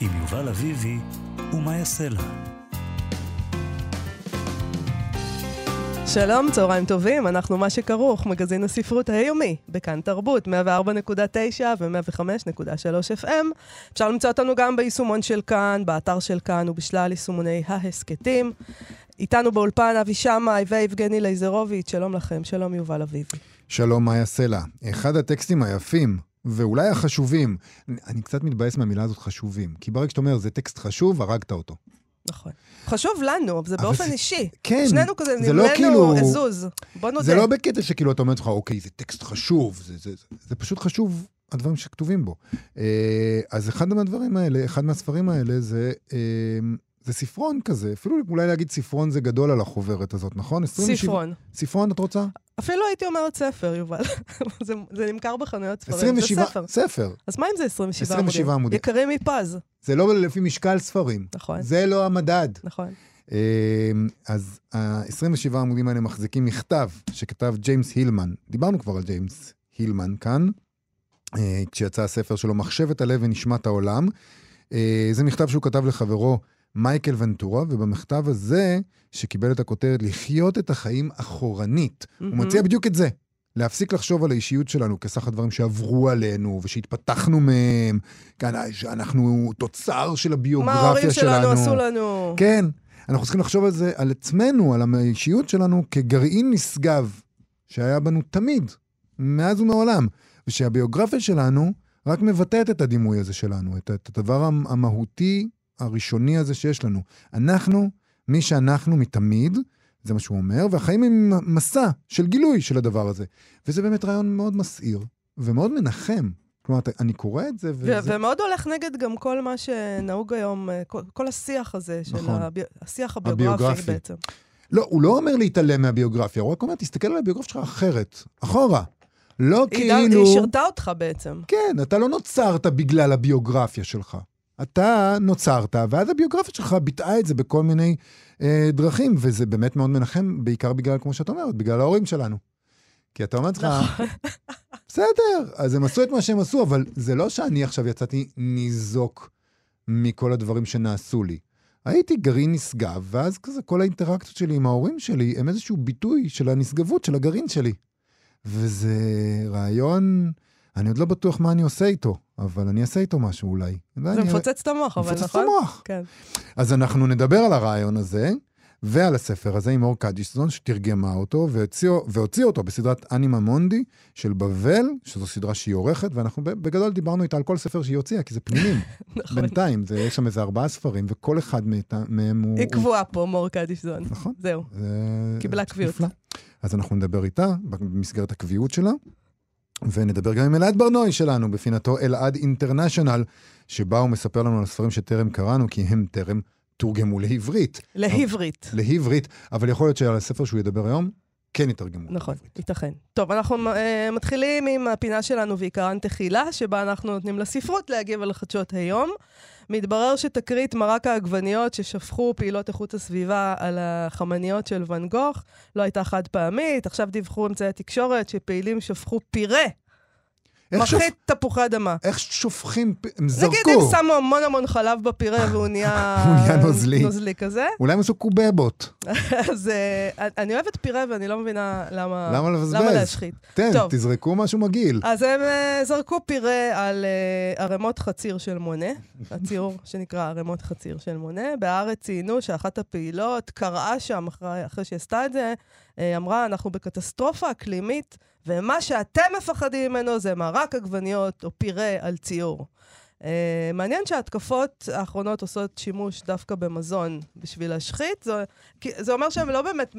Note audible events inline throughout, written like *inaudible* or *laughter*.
עם יובל אביבי ומה יעשה לה. שלום, צהריים טובים, אנחנו מה שכרוך, מגזין הספרות היומי, בכאן תרבות, 104.9 ו-105.3 FM. אפשר למצוא אותנו גם ביישומון של כאן, באתר של כאן ובשלל יישומוני ההסכתים. איתנו באולפן אבי שמאי ויבגני לייזרוביץ', שלום לכם, שלום יובל אביבי. שלום, מאיה סלע. אחד הטקסטים היפים, ואולי החשובים, אני קצת מתבאס מהמילה הזאת חשובים, כי ברגע שאתה אומר, זה טקסט חשוב, הרגת אותו. נכון. חשוב לנו, זה באופן זה- אישי. כן, שנינו כזה, זה לא נמלאנו כאילו- הזוז. בוא נודה. זה לא בקטע שכאילו אתה אומר לך, אוקיי, זה טקסט חשוב, זה, זה, זה, זה פשוט חשוב, הדברים שכתובים בו. אה, אז אחד מהדברים האלה, אחד מהספרים האלה, זה, אה, זה ספרון כזה, אפילו אולי להגיד ספרון זה גדול על החוברת הזאת, נכון? 27 ספרון. ספרון, את רוצה? אפילו הייתי אומרת ספר, יובל. *laughs* זה, זה נמכר בחנויות ספרים, 27, זה ספר. ספר. אז מה אם זה 27 עמודים? 27 עמודים. יקרים מפז. זה לא לפי משקל ספרים. נכון, זה לא המדד. נכון. אמ, אז ה-27 העמודים האלה מחזיקים מכתב שכתב ג'יימס הילמן. דיברנו כבר על ג'יימס הילמן כאן, אה, כשיצא הספר שלו, מחשבת הלב ונשמת העולם. אה, זה מכתב שהוא כתב לחברו מייקל ונטורה, ובמכתב הזה, שקיבל את הכותרת לחיות את החיים אחורנית, הוא מהמם. מציע בדיוק את זה. להפסיק לחשוב על האישיות שלנו כסך הדברים שעברו עלינו ושהתפתחנו מהם, כאן, שאנחנו תוצר של מה הביוגרפיה ההורים שלנו. שלנו עשו לנו? כן, אנחנו צריכים לחשוב על זה, על עצמנו, על האישיות שלנו כגרעין נשגב, שהיה בנו תמיד, מאז ומעולם, ושהביוגרפיה שלנו רק מבטאת את הדימוי הזה שלנו, את, את הדבר המ- המהותי הראשוני הזה שיש לנו. אנחנו, מי שאנחנו מתמיד, זה מה שהוא אומר, והחיים הם מסע של גילוי של הדבר הזה. וזה באמת רעיון מאוד מסעיר ומאוד מנחם. כלומר, אני קורא את זה, ו- וזה... ומאוד הולך נגד גם כל מה שנהוג היום, אה, כל, כל השיח הזה, של נכון. הבי... השיח הביוגרפי הביוגרפי. בעצם. לא, הוא לא אומר להתעלם מהביוגרפיה, הוא רק אומר, תסתכל על הביוגרפיה שלך אחרת, אחורה. לא היא, כאילו... היא שירתה אותך בעצם. כן, אתה לא נוצרת בגלל הביוגרפיה שלך. אתה נוצרת, ואז הביוגרפיה שלך ביטאה את זה בכל מיני אה, דרכים, וזה באמת מאוד מנחם, בעיקר בגלל, כמו שאת אומרת, בגלל ההורים שלנו. כי אתה אומר לך, נכון. בסדר, אז הם עשו את מה שהם עשו, אבל זה לא שאני עכשיו יצאתי ניזוק מכל הדברים שנעשו לי. הייתי גרעין נשגב, ואז כזה כל האינטראקציות שלי עם ההורים שלי הם איזשהו ביטוי של הנשגבות של הגרעין שלי. וזה רעיון, אני עוד לא בטוח מה אני עושה איתו, אבל אני אעשה איתו משהו אולי. זה מפוצץ את המוח, אבל מפוצץ את נכון? המוח. כן. אז אנחנו נדבר על הרעיון הזה, ועל הספר הזה עם אור קדישזון, שתרגמה אותו, והוציא, והוציא אותו בסדרת אנימה מונדי של בבל, שזו סדרה שהיא עורכת, ואנחנו בגדול דיברנו איתה על כל ספר שהיא הוציאה, כי זה פנינים. *laughs* נכון. בינתיים, זה, יש שם איזה ארבעה ספרים, וכל אחד מהם הוא... היא קבועה פה, מור קדישזון. נכון. זהו. זה- קיבלה קביעות. נפלא. אז אנחנו נדבר איתה במסגרת הקביעות שלה, ונדבר גם עם אלעד ברנועי שלנו, בפינתו אלעד אינטרנשיונל, שבה הוא מספר לנו על הספרים שטרם קראנו, כי הם טרם תורגמו לעברית. לעברית. לעברית, אבל יכול להיות שעל הספר שהוא ידבר היום, כן יתרגמו. נכון, לעברית. ייתכן. טוב, אנחנו uh, מתחילים עם הפינה שלנו ועיקרן תחילה, שבה אנחנו נותנים לספרות להגיב על חדשות היום. מתברר שתקרית מרק העגבניות ששפכו פעילות איכות הסביבה על החמניות של ואן גוך לא הייתה חד פעמית. עכשיו דיווחו אמצעי התקשורת שפעילים שפכו פירה. מחית תפוחי אדמה. איך שופכים, הם זרקו. נגיד הם שמו המון המון חלב בפירה והוא *laughs* נהיה... הוא נהיה נוזלי. נוזלי כזה. אולי הם עשו קובבות. *laughs* אז אה, אני אוהבת פירה ואני לא מבינה למה... למה לבזבז? למה להשחית. תן. תזרקו משהו מגעיל. אז הם uh, זרקו פירה על uh, ערימות חציר של מונה, הציור *laughs* שנקרא ערימות חציר של מונה. בהארץ ציינו שאחת הפעילות קראה שם, אחרי, שהיא עשתה את זה, אמרה, אנחנו בקטסטרופה אקלימית, ומה שאתם מפחדים ממנו זה מרק עגבניות או פירה על ציור. Uh, מעניין שההתקפות האחרונות עושות שימוש דווקא במזון בשביל להשחית. זה, כי זה אומר שהם לא באמת,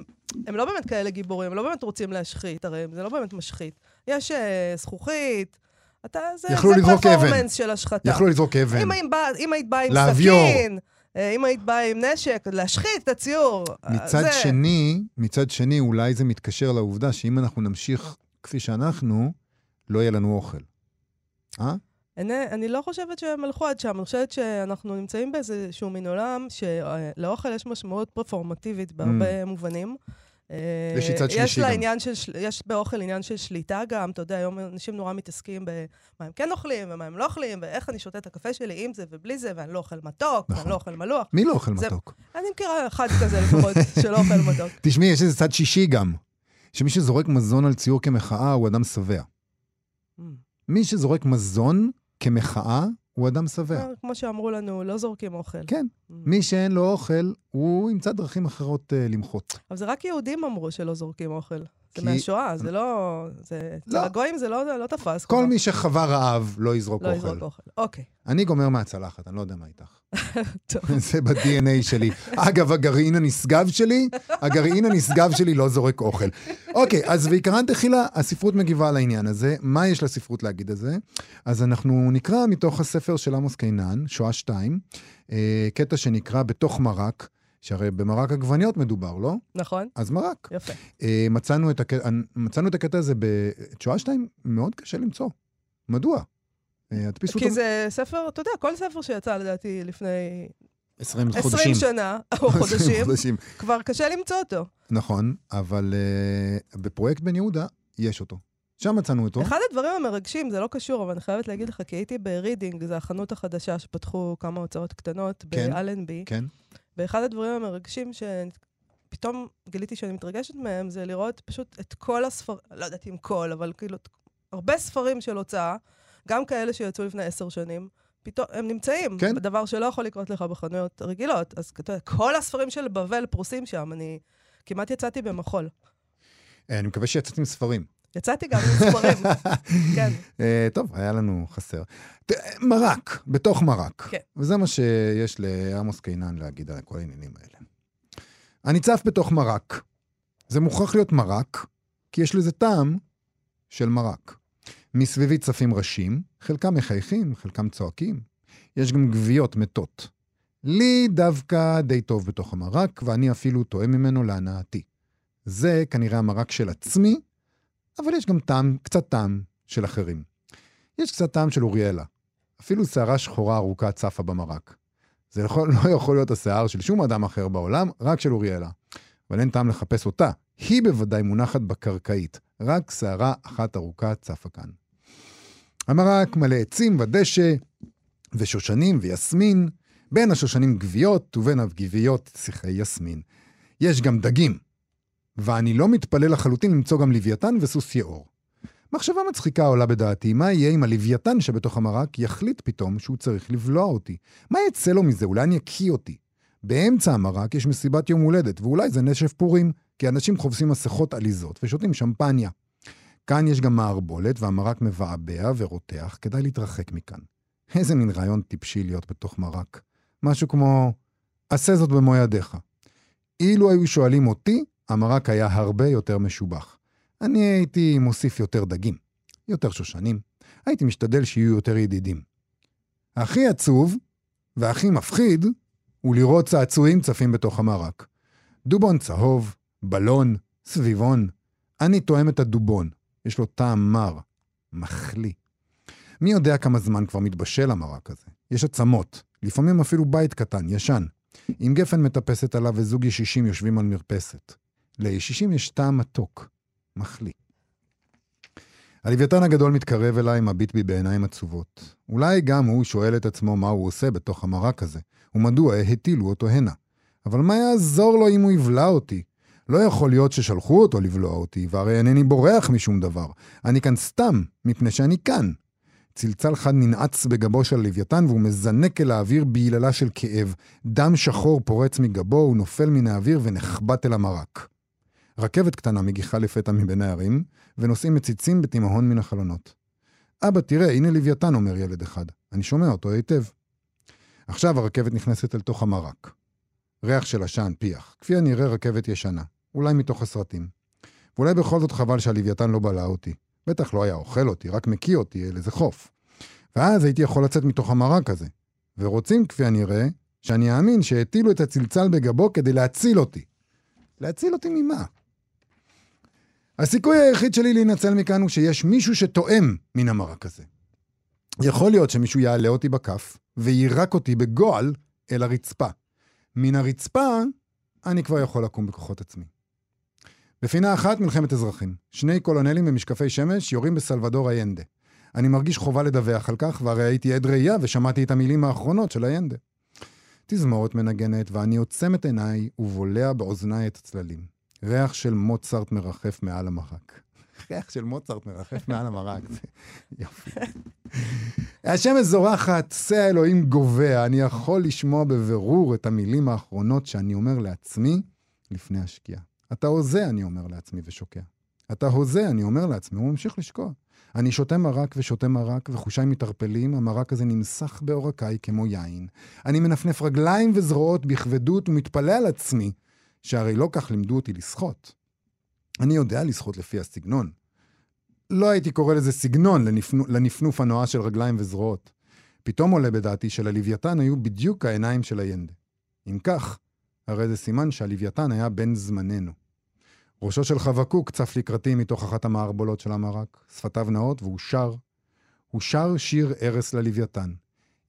הם לא באמת כאלה גיבורים, הם לא באמת רוצים להשחית, הרי זה לא באמת משחית. יש uh, זכוכית, אתה, זה, זה. פרפורמנס של השחתה. יכלו לזרוק אבן. אם, בא- אם היית באה עם להביור. סכין, uh, אם היית באה עם נשק, להשחית את הציור. מצד זה- שני, מצד שני, אולי זה מתקשר לעובדה שאם אנחנו נמשיך כפי שאנחנו, לא יהיה לנו אוכל. אה? אני, אני לא חושבת שהם הלכו עד שם, אני חושבת שאנחנו נמצאים באיזשהו מין עולם שלאוכל יש משמעות פרפורמטיבית בהרבה מובנים. אה, Mm. יש לי צד שלישי יש לה גם. עניין של- יש באוכל עניין של שליטה גם, אתה יודע, היום אנשים נורא מתעסקים במה הם כן אוכלים ומה הם לא אוכלים, ואיך אני שותה את הקפה שלי עם זה ובלי זה, ואני לא אוכל מתוק, נכון. ואני לא אוכל מלוח. מי לא אוכל זה- מתוק? אני מכירה אחד כזה לפחות, *laughs* שלא אוכל מתוק. תשמעי, יש איזה צד שישי גם, שמי שזורק מזון על ציור כמחאה הוא אדם שבע. Mm. מי שזורק מזון כמחאה הוא אדם שבע. אה, כמו שאמרו לנו, לא זורקים אוכל. כן. Mm. מי שאין לו אוכל, הוא ימצא דרכים אחרות uh, למחות. אבל זה רק יהודים אמרו שלא זורקים אוכל. זה כי- מהשואה, זה לא... זה... לא. הגויים זה לא, לא תפס. כל. מי שחווה רעב לא יזרוק לא אוכל. יזרוק אוכל. אוקיי. אני גומר מהצלחת, אני לא יודע מה איתך. *laughs* טוב. *laughs* זה ב-DNA שלי. אגב, הגרעין הנשגב שלי, הגרעין הנשגב שלי לא זורק אוכל. אוקיי, אז בעיקרן תחילה, הספרות מגיבה על העניין הזה. מה יש לספרות להגיד על זה? אז אנחנו נקרא מתוך הספר של עמוס קינן, שואה 2, אה, קטע שנקרא בתוך מרק, שהרי במרק עגבניות מדובר, לא? נכון? אז מרק. יפה. אה, מצאנו את, הקטע, מצאנו את הקטע הזה בשואה 2, מאוד קשה למצוא. מדוע? אה, הדפיסו כי אותו זה ספר, אתה יודע, כל ספר שיצא לדעתי לפני 20 20 חודשים. שנה, או 20 חודשים, חודשים. כבר קשה למצוא אותו. נכון, אבל אה, בפרויקט בן יהודה יש אותו. שם מצאנו אותו. אחד הדברים המרגשים, זה לא קשור, אבל אני חייבת להגיד לך, כי הייתי ברידינג, זו החנות החדשה שפתחו כמה הוצאות קטנות כן. באלנבי, כן. ואחד הדברים המרגשים שפתאום גיליתי שאני מתרגשת מהם, זה לראות פשוט את כל הספרים, לא יודעת אם כל, אבל כאילו, הרבה ספרים של הוצאה, גם כאלה שיצאו לפני עשר שנים, פתאום הם נמצאים. כן. דבר שלא יכול לקרות לך בחנויות רגילות. אז אתה יודע, כל הספרים של בבל פרוסים שם, אני כמעט יצאתי במחול. אני מקווה שיצאתם ספרים. יצאתי גם עם ספרים, *laughs* כן. אה, טוב, היה לנו חסר. ת- מרק, בתוך מרק. כן. וזה מה שיש לעמוס קינן להגיד על כל העניינים האלה. אני צף בתוך מרק. זה מוכרח להיות מרק, כי יש לזה טעם של מרק. מסביבי צפים ראשים, חלקם מחייכים, חלקם צועקים. יש גם גוויות מתות. לי דווקא די טוב בתוך המרק, ואני אפילו טועה ממנו להנאתי. זה כנראה המרק של עצמי, אבל יש גם טעם, קצת טעם של אחרים. יש קצת טעם של אוריאלה. אפילו שערה שחורה ארוכה צפה במרק. זה יכול, *laughs* לא יכול להיות השיער של שום אדם אחר בעולם, רק של אוריאלה. אבל אין טעם לחפש אותה. היא בוודאי מונחת בקרקעית. רק שערה אחת ארוכה צפה כאן. המרק מלא עצים ודשא, ושושנים ויסמין, בין השושנים גוויות ובין הגוויות שיחי יסמין. יש גם דגים, ואני לא מתפלא לחלוטין למצוא גם לוויתן וסוס יאור. מחשבה מצחיקה עולה בדעתי, מה יהיה אם הלוויתן שבתוך המרק יחליט פתאום שהוא צריך לבלוע אותי? מה יצא לו מזה? אולי אני יקיא אותי. באמצע המרק יש מסיבת יום הולדת, ואולי זה נשף פורים, כי אנשים חובסים מסכות עליזות ושותים שמפניה. כאן יש גם מערבולת, והמרק מבעבע ורותח, כדאי להתרחק מכאן. איזה מין רעיון טיפשי להיות בתוך מרק. משהו כמו, עשה זאת במו ידיך. אילו היו שואלים אותי, המרק היה הרבה יותר משובח. אני הייתי מוסיף יותר דגים, יותר שושנים, הייתי משתדל שיהיו יותר ידידים. הכי עצוב והכי מפחיד הוא לראות צעצועים צפים בתוך המרק. דובון צהוב, בלון, סביבון. אני תואם את הדובון, יש לו טעם מר, מחליא. מי יודע כמה זמן כבר מתבשל המרק הזה? יש עצמות, לפעמים אפילו בית קטן, ישן. עם גפן מטפסת עליו וזוג ישישים יושבים על מרפסת. לישישים יש טעם מתוק, מחליא. הלוויתן הגדול מתקרב אליי, מביט בי בעיניים עצובות. אולי גם הוא שואל את עצמו מה הוא עושה בתוך המרק הזה, ומדוע הטילו אותו הנה. אבל מה יעזור לו אם הוא יבלע אותי? לא יכול להיות ששלחו אותו לבלוע אותי, והרי אינני בורח משום דבר. אני כאן סתם, מפני שאני כאן. צלצל חד ננעץ בגבו של הלוויתן, והוא מזנק אל האוויר ביללה של כאב. דם שחור פורץ מגבו, הוא נופל מן האוויר ונחבט אל המרק. רכבת קטנה מגיחה לפתע מבין הערים, ונוסעים מציצים בתימהון מן החלונות. אבא, תראה, הנה לוויתן, אומר ילד אחד. אני שומע אותו היטב. עכשיו הרכבת נכנסת אל תוך המרק. ריח של עשן, פיח. כפי הנראה רכבת ישנה. אולי מתוך הסרטים. ואולי בכל זאת חבל שהלוויתן לא בלע אותי. בטח לא היה אוכל אותי, רק מקיא אותי אל איזה חוף. ואז הייתי יכול לצאת מתוך המרק הזה. ורוצים, כפי הנראה, שאני אאמין שהטילו את הצלצל בגבו כדי להציל אותי. להציל אותי ממה? הסיכוי היחיד שלי להינצל מכאן הוא שיש מישהו שתואם מן המרק הזה. יכול להיות שמישהו יעלה אותי בכף ויירק אותי בגועל אל הרצפה. מן הרצפה אני כבר יכול לקום בכוחות עצמי. בפינה אחת, מלחמת אזרחים. שני קולונלים במשקפי שמש יורים בסלבדור איינדה. אני מרגיש חובה לדווח על כך, והרי הייתי עד ראייה ושמעתי את המילים האחרונות של איינדה. תזמורת מנגנת, ואני עוצם את עיניי ובולע באוזניי את הצללים. ריח של מוצרט מרחף מעל המרק. ריח של מוצרט מרחף מעל המרק, יופי. השמש זורחת, שא האלוהים גובע, אני יכול לשמוע בבירור את המילים האחרונות שאני אומר לעצמי לפני השקיעה. אתה הוזה, אני אומר לעצמי ושוקע. אתה הוזה, אני אומר לעצמי, הוא ממשיך לשקוע. אני שותה מרק ושותה מרק, וחושיי מתערפלים, המרק הזה נמסך בעורקיי כמו יין. אני מנפנף רגליים וזרועות בכבדות ומתפלא על עצמי, שהרי לא כך לימדו אותי לשחות. אני יודע לשחות לפי הסגנון. לא הייתי קורא לזה סגנון לנפנו, לנפנוף הנואש של רגליים וזרועות. פתאום עולה בדעתי שללוויתן היו בדיוק העיניים של הינדה. אם כך, הרי זה סימן שהלוויתן היה בן זמננו. ראשו של חבקוק צף לקראתי מתוך אחת המערבולות של המרק, שפתיו נאות והוא שר. הוא שר שיר ארס ללוויתן.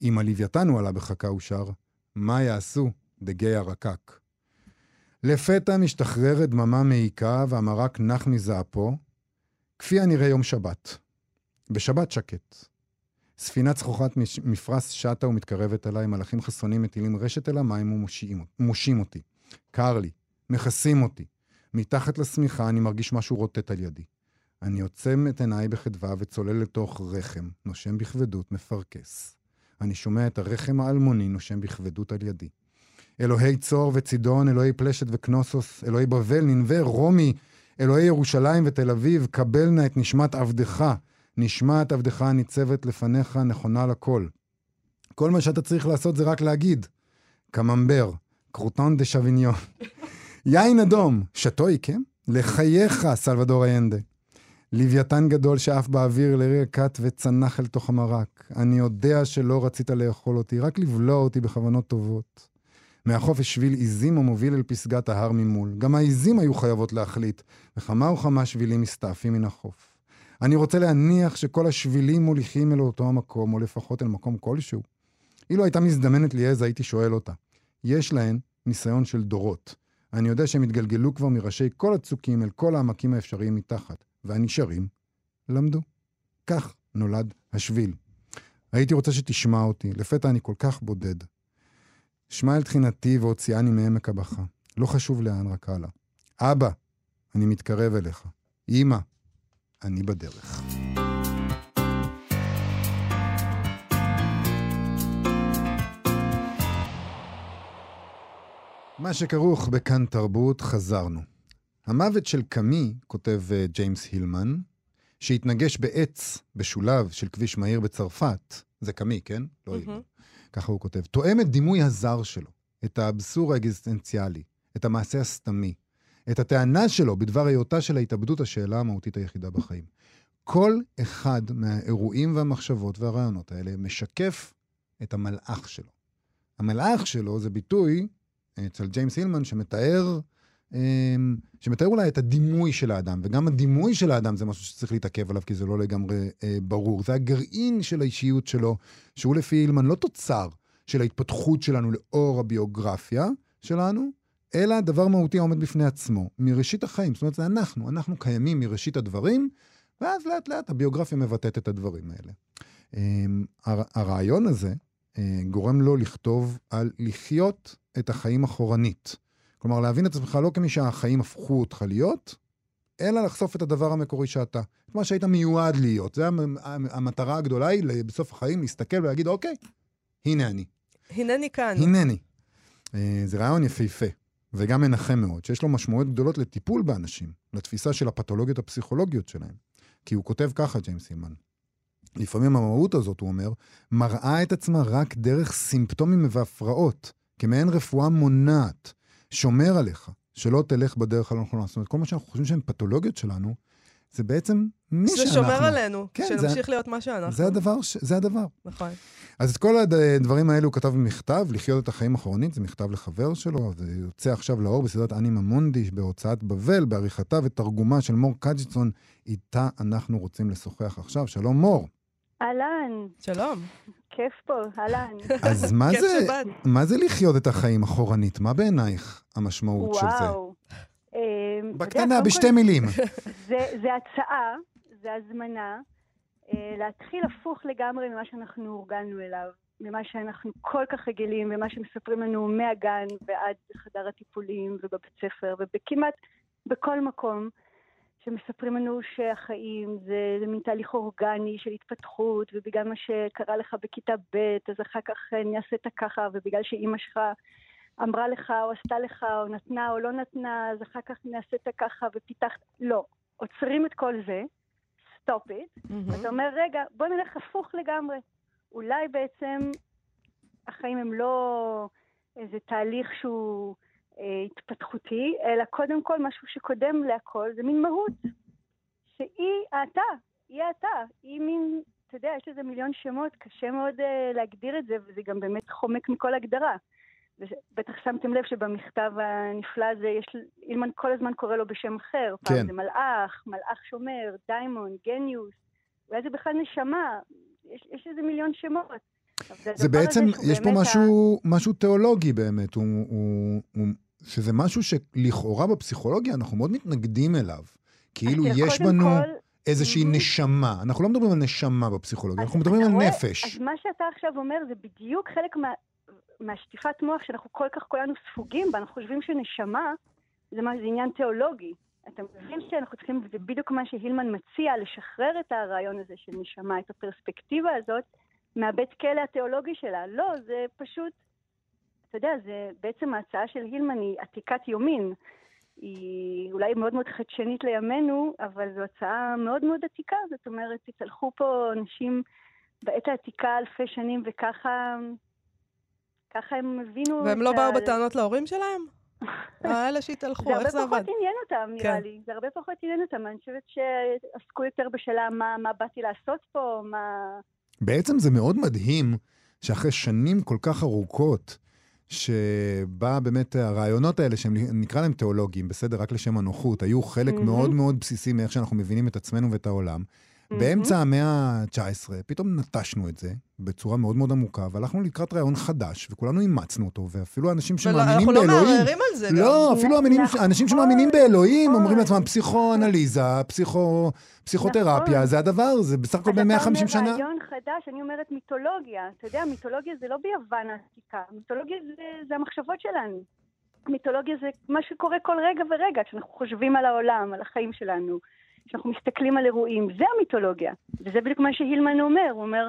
אם הלוויתן הוא עלה בחכה הוא שר, מה יעשו דגי הרקק? לפתע משתחררת דממה מעיקה והמרק נח מזעפו, כפי הנראה יום שבת. בשבת שקט. ספינה צחוחת מפרש שטה ומתקרבת אליי, מלאכים חסונים מטילים רשת אל המים ומושים אותי. קר לי, מכסים אותי. מתחת לשמיכה אני מרגיש משהו רוטט על ידי. אני עוצם את עיניי בחדווה וצולל לתוך רחם, נושם בכבדות, מפרכס. אני שומע את הרחם האלמוני נושם בכבדות על ידי. אלוהי צור וצידון, אלוהי פלשת וקנוסוס, אלוהי בבל, ננבה, רומי, אלוהי ירושלים ותל אביב, קבל נא את נשמת עבדך. נשמת עבדך הניצבת לפניך נכונה לכל. כל מה שאתה צריך לעשות זה רק להגיד, קממבר, קרוטון דה שוויניון. *laughs* יין אדום, שתוי, כן? לחייך, סלבדור איינדה. לוויתן גדול שעף באוויר לרגע קט וצנח אל תוך המרק. אני יודע שלא רצית לאכול אותי, רק לבלוע אותי בכוונות טובות. מהחוף יש שביל עיזים המוביל אל פסגת ההר ממול. גם העיזים היו חייבות להחליט, וכמה וכמה שבילים מסתעפים מן החוף. אני רוצה להניח שכל השבילים מוליכים אל אותו המקום, או לפחות אל מקום כלשהו. אילו הייתה מזדמנת לי עז, הייתי שואל אותה. יש להן ניסיון של דורות. אני יודע שהם התגלגלו כבר מראשי כל הצוקים אל כל העמקים האפשריים מתחת, והנשארים למדו. כך נולד השביל. הייתי רוצה שתשמע אותי, לפתע אני כל כך בודד. שמע אל תחינתי והוציאני מעמק הבכה. לא חשוב לאן, רק הלאה. אבא, אני מתקרב אליך. אמא, אני בדרך. מה שכרוך בכאן תרבות, חזרנו. המוות של קאמי, כותב uh, ג'יימס הילמן, שהתנגש בעץ בשולב של כביש מהיר בצרפת, זה קאמי, כן? לא הילמן. ככה הוא כותב, תואם את דימוי הזר שלו, את האבסור האקזיסטנציאלי, את המעשה הסתמי, את הטענה שלו בדבר היותה של ההתאבדות השאלה המהותית היחידה בחיים. כל אחד מהאירועים והמחשבות והרעיונות האלה משקף את המלאך שלו. המלאך שלו זה ביטוי אצל ג'יימס הילמן שמתאר, שמתאר אולי את הדימוי של האדם, וגם הדימוי של האדם זה משהו שצריך להתעכב עליו, כי זה לא לגמרי אה, ברור. זה הגרעין של האישיות שלו, שהוא לפי הילמן לא תוצר של ההתפתחות שלנו לאור הביוגרפיה שלנו, אלא דבר מהותי העומד בפני עצמו, מראשית החיים. זאת אומרת, זה אנחנו, אנחנו קיימים מראשית הדברים, ואז לאט לאט הביוגרפיה מבטאת את הדברים האלה. אמ, הרעיון הזה אה, גורם לו לכתוב על לחיות את החיים אחורנית. כלומר, להבין את עצמך לא כמי שהחיים הפכו אותך להיות, אלא לחשוף את הדבר המקורי שאתה. את מה שהיית מיועד להיות. זו המטרה הגדולה היא בסוף החיים להסתכל ולהגיד, אוקיי, הנה אני. הנני כאן. הנני. אה, זה רעיון יפהפה, וגם מנחם מאוד, שיש לו משמעויות גדולות לטיפול באנשים, לתפיסה של הפתולוגיות הפסיכולוגיות שלהם. כי הוא כותב ככה, ג'יימס הילמן. לפעמים המהות הזאת, הוא אומר, מראה את עצמה רק דרך סימפטומים והפרעות, כמעין רפואה מונעת, שומר עליך, שלא תלך בדרך הלא נכונה. זאת אומרת, כל מה שאנחנו חושבים שהן פתולוגיות שלנו, זה בעצם מי זה שאנחנו. שומר עלינו, כן, שנמשיך להיות מה שאנחנו. זה הדבר, ש- זה הדבר. נכון. אז את כל הדברים האלו הוא כתב במכתב, לחיות את החיים האחרונית, זה מכתב לחבר שלו, זה יוצא עכשיו לאור בסדרת אני ממונדי בהוצאת בבל, בעריכתה ותרגומה של מור קג'יצון, איתה אנחנו רוצים לשוחח עכשיו. שלום מור. אהלן, שלום. כיף פה, אהלן. אז מה זה. מה זה לחיות את החיים אחורנית? מה בעינייך המשמעות של זה? וואו. יודע, בקטנה, בשתי מילים. *laughs* זה, זה הצעה, זה הזמנה, אה, להתחיל הפוך לגמרי ממה שאנחנו הורגלנו אליו, ממה שאנחנו כל כך רגילים, ומה שמספרים לנו מהגן ועד חדר הטיפולים ובבית ספר וכמעט בכל מקום. שמספרים לנו שהחיים זה, זה מין תהליך אורגני של התפתחות, ובגלל מה שקרה לך בכיתה ב', אז אחר כך נעשית ככה, ובגלל שאימא שלך אמרה לך, או עשתה לך, או נתנה, או לא נתנה, אז אחר כך נעשית ככה, ופיתחת... לא. עוצרים את כל זה, stop it, ואתה אומר, רגע, בוא נלך הפוך לגמרי. אולי בעצם החיים הם לא איזה תהליך שהוא אה, התפתחותי, אלא קודם כל משהו שקודם להכל, זה מין מהות, שהיא אתה, היא אתה, היא מין, אתה יודע, יש לזה מיליון שמות, קשה מאוד אה, להגדיר את זה, וזה גם באמת חומק מכל הגדרה. ובטח שמתם לב שבמכתב הנפלא הזה, יש, אילמן כל הזמן קורא לו בשם אחר. כן. פעם זה מלאך, מלאך שומר, דיימון, גניוס, אולי זה בכלל נשמה, יש, יש איזה מיליון שמות. זה בעצם, יש פה באמת ה- משהו, משהו תיאולוגי באמת, הוא, הוא, הוא, שזה משהו שלכאורה בפסיכולוגיה אנחנו מאוד מתנגדים אליו. כאילו יש בנו כל, איזושהי. נשמה. אנחנו לא מדברים על נשמה בפסיכולוגיה, אנחנו מדברים על? נפש. אז מה שאתה עכשיו אומר זה בדיוק חלק מה, מהשטיפת מוח שאנחנו כל כך כולנו ספוגים בה, אנחנו חושבים שנשמה זה, מה, זה עניין תיאולוגי. אתה מבין שאנחנו צריכים, זה בדיוק מה שהילמן מציע, לשחרר את הרעיון הזה של נשמה, את הפרספקטיבה הזאת, מהבית כלא התיאולוגי שלה. לא, זה פשוט, אתה יודע, זה בעצם ההצעה של הילמן היא עתיקת יומין. היא אולי מאוד מאוד חדשנית לימינו, אבל זו הצעה מאוד מאוד עתיקה, זאת אומרת, התהלכו פה אנשים בעת העתיקה אלפי שנים, וככה ככה הם הבינו... והם לא באו בטענות להורים שלהם? *laughs* האלה שהתהלכו, זה הרבה איך זה עבד? פחות עניין אותם, נראה כן. לי. זה הרבה פחות עניין אותם. אני חושבת שעסקו יותר בשאלה מה, באתי לעשות פה, מה... בעצם זה מאוד מדהים שאחרי שנים כל כך ארוכות, שבה באמת הרעיונות האלה, שהם נקרא להם תיאולוגיים, בסדר, רק לשם הנוחות, היו חלק מהמם. מאוד מאוד בסיסי מאיך שאנחנו מבינים את עצמנו ואת העולם. באמצע המאה ה-19, פתאום נטשנו את זה בצורה מאוד מאוד עמוקה, והלכנו לקראת רעיון חדש, וכולנו אימצנו אותו, ואפילו אנשים שמאמינים אנחנו לא באלוהים... מערערים על זה גם. לא, אפילו נכון. אנשים שמאמינים באלוהים אומרים. לעצמם פסיכואנליזה, פסיכו- פסיכותרפיה, נכון. זה הדבר, זה בסך הכל אז ב-150 אתה שנה. אומר רעיון חדש, אני אומרת מיתולוגיה. אתה יודע, מיתולוגיה זה לא ביוון העתיקה. מיתולוגיה זה, זה המחשבות שלנו. מיתולוגיה זה מה שקורה כל רגע ורגע, כשאנחנו חושבים על העולם, על החיים שלנו, כשאנחנו מסתכלים על אירועים. זה המיתולוגיה. וזה בדיוק מה שהילמן אומר. הוא אומר,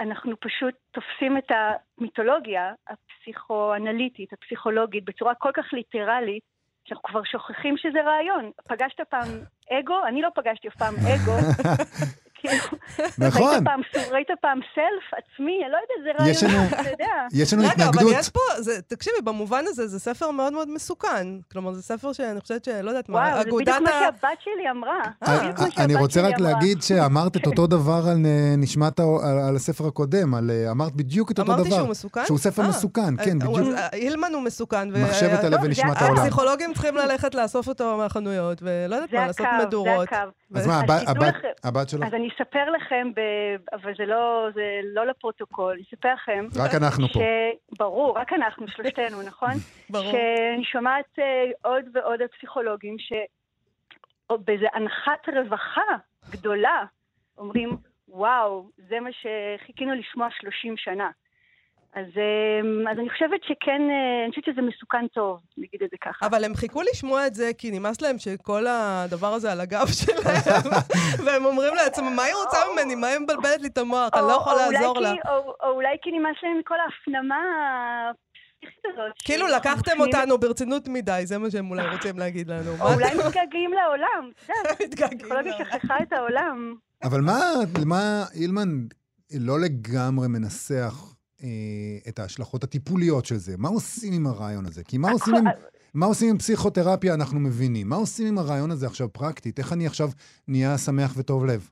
אנחנו פשוט תופסים את המיתולוגיה הפסיכואנליטית, הפסיכולוגית, בצורה כל כך ליטרלית, שאנחנו כבר שוכחים שזה רעיון. פגשת פעם אגו? אני לא פגשתי אף פעם אגו. *laughs* *laughs* נכון. ראית פעם, סלף עצמי? אני לא יודעת, זה רעיון, אתה יודע. יש לנו רגע, אבל התנגדות. יש פה, זה- תקשיבי, במובן הזה זה ספר מאוד מאוד מסוכן. כלומר, זה ספר שאני חושבת שלא יודעת מה, וואו, זה אגודת בדיוק מה ה... שהבת שלי אמרה. זה אה, אה, אני רוצה רק. להגיד שאמרת את אותו *laughs* דבר על אה, נשמת, ה- על הספר הקודם, על, אמרת בדיוק את אותו דבר. אמרתי שהוא מסוכן? שהוא ספר מסוכן, כן, בדיוק. הילמן הוא מסוכן. מחשבת הלב זה ונשמת הקו. העולם. הפסיכולוגים צריכים ללכת לאסוף אותו מהחנויות, ולא יודעת זה מה, הקו, לעשות זה מדורות. הקו. אז מה, הבת- שלך? אז אני אספר לכם, ב... אבל זה לא, זה לא לפרוטוקול, אספר לכם. רק אנחנו פה. ש... ברור, רק אנחנו, שלושתנו, נכון? *laughs* ברור. שאני שומעת אה, עוד ועוד על פסיכולוגים שבאיזו הנחת רווחה גדולה אומרים, וואו, זה מה שחיכינו לשמוע 30 שנה. אז, אה, אז אני חושבת שכן, אה, אני חושבת שזה מסוכן טוב, נגיד את זה ככה. אבל הם חיכו לשמוע את זה, כי נמאס להם שכל הדבר הזה על הגב *laughs* שלהם, והם אומרים לעצמם, מה היא רוצה ממני? מה היא מבלבלת לי את המוח? אני לא או- יכול או אולי לעזור לה. או, או אולי כי נמאס להם מכל ההפנמה הפסיכית הזאת. כאילו לקחתם אותנו ברצינות מדי, זה מה שהם אולי *laughs* רוצים להגיד לנו. או אולי מתגעגעים לעולם, אתה יודע, *laughs* מתגעגעים הפסיכולוגיה לעולם. שכחה את העולם. אבל מה, אילמן לא לגמרי מנסח את ההשלכות הטיפוליות של זה? מה עושים עם הרעיון הזה? כי מה עושים עם... מה עושים עם פסיכותרפיה אנחנו מבינים. מה עושים עם הרעיון הזה עכשיו פרקטית? איך אני עכשיו נהיה שמח וטוב לב?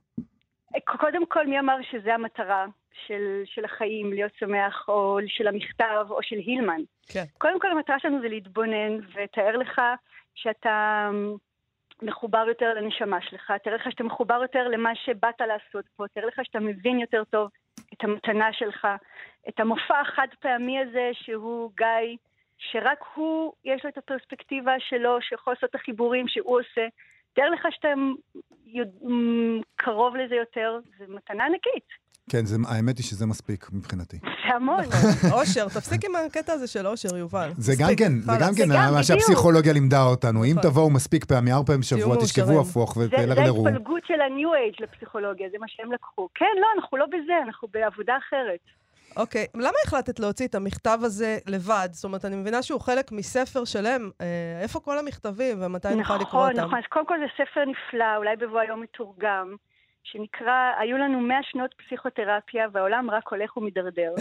קודם כל, מי אמר שזה המטרה של, של החיים, להיות שמח, או של המכתב, או של הילמן? כן. קודם כל, המטרה שלנו זה להתבונן, ותאר לך שאתה מחובר יותר לנשמה שלך, תאר לך שאתה מחובר יותר למה שבאת לעשות פה, תאר לך שאתה מבין יותר טוב את המתנה שלך, את המופע החד פעמי הזה שהוא גיא, שרק הוא, יש לו את הפרספקטיבה שלו, שיכול לעשות את החיבורים שהוא עושה. תאר לך שאתה קרוב לזה יותר, זו מתנה ענקית. כן, זה, האמת היא שזה מספיק מבחינתי. זה המון. נכון. אושר, תפסיק עם הקטע הזה של אושר, יובל. זה מספיק, גם כן, זה. גם כן זה גם, מה. שהפסיכולוגיה לימדה אותנו. אם נכון. תבואו מספיק פעמים, ארבע פעמים בשבוע, תשכבו. הפוך זה, זה ותלרלרו. ההתפלגות של ה-new age לפסיכולוגיה, זה מה שהם לקחו. כן, לא, אנחנו לא בזה, אנחנו בעבודה אחרת. אוקיי, למה החלטת להוציא את המכתב הזה לבד? זאת אומרת, אני מבינה שהוא חלק מספר שלם. אה, איפה כל המכתבים ומתי נוכל לקרוא נכון, אותם? נכון. אז קודם כל זה ספר נפלא, אולי בבוא היום מתורגם, שנקרא, היו לנו 100 שנות פסיכותרפיה והעולם רק הולך ומידרדר.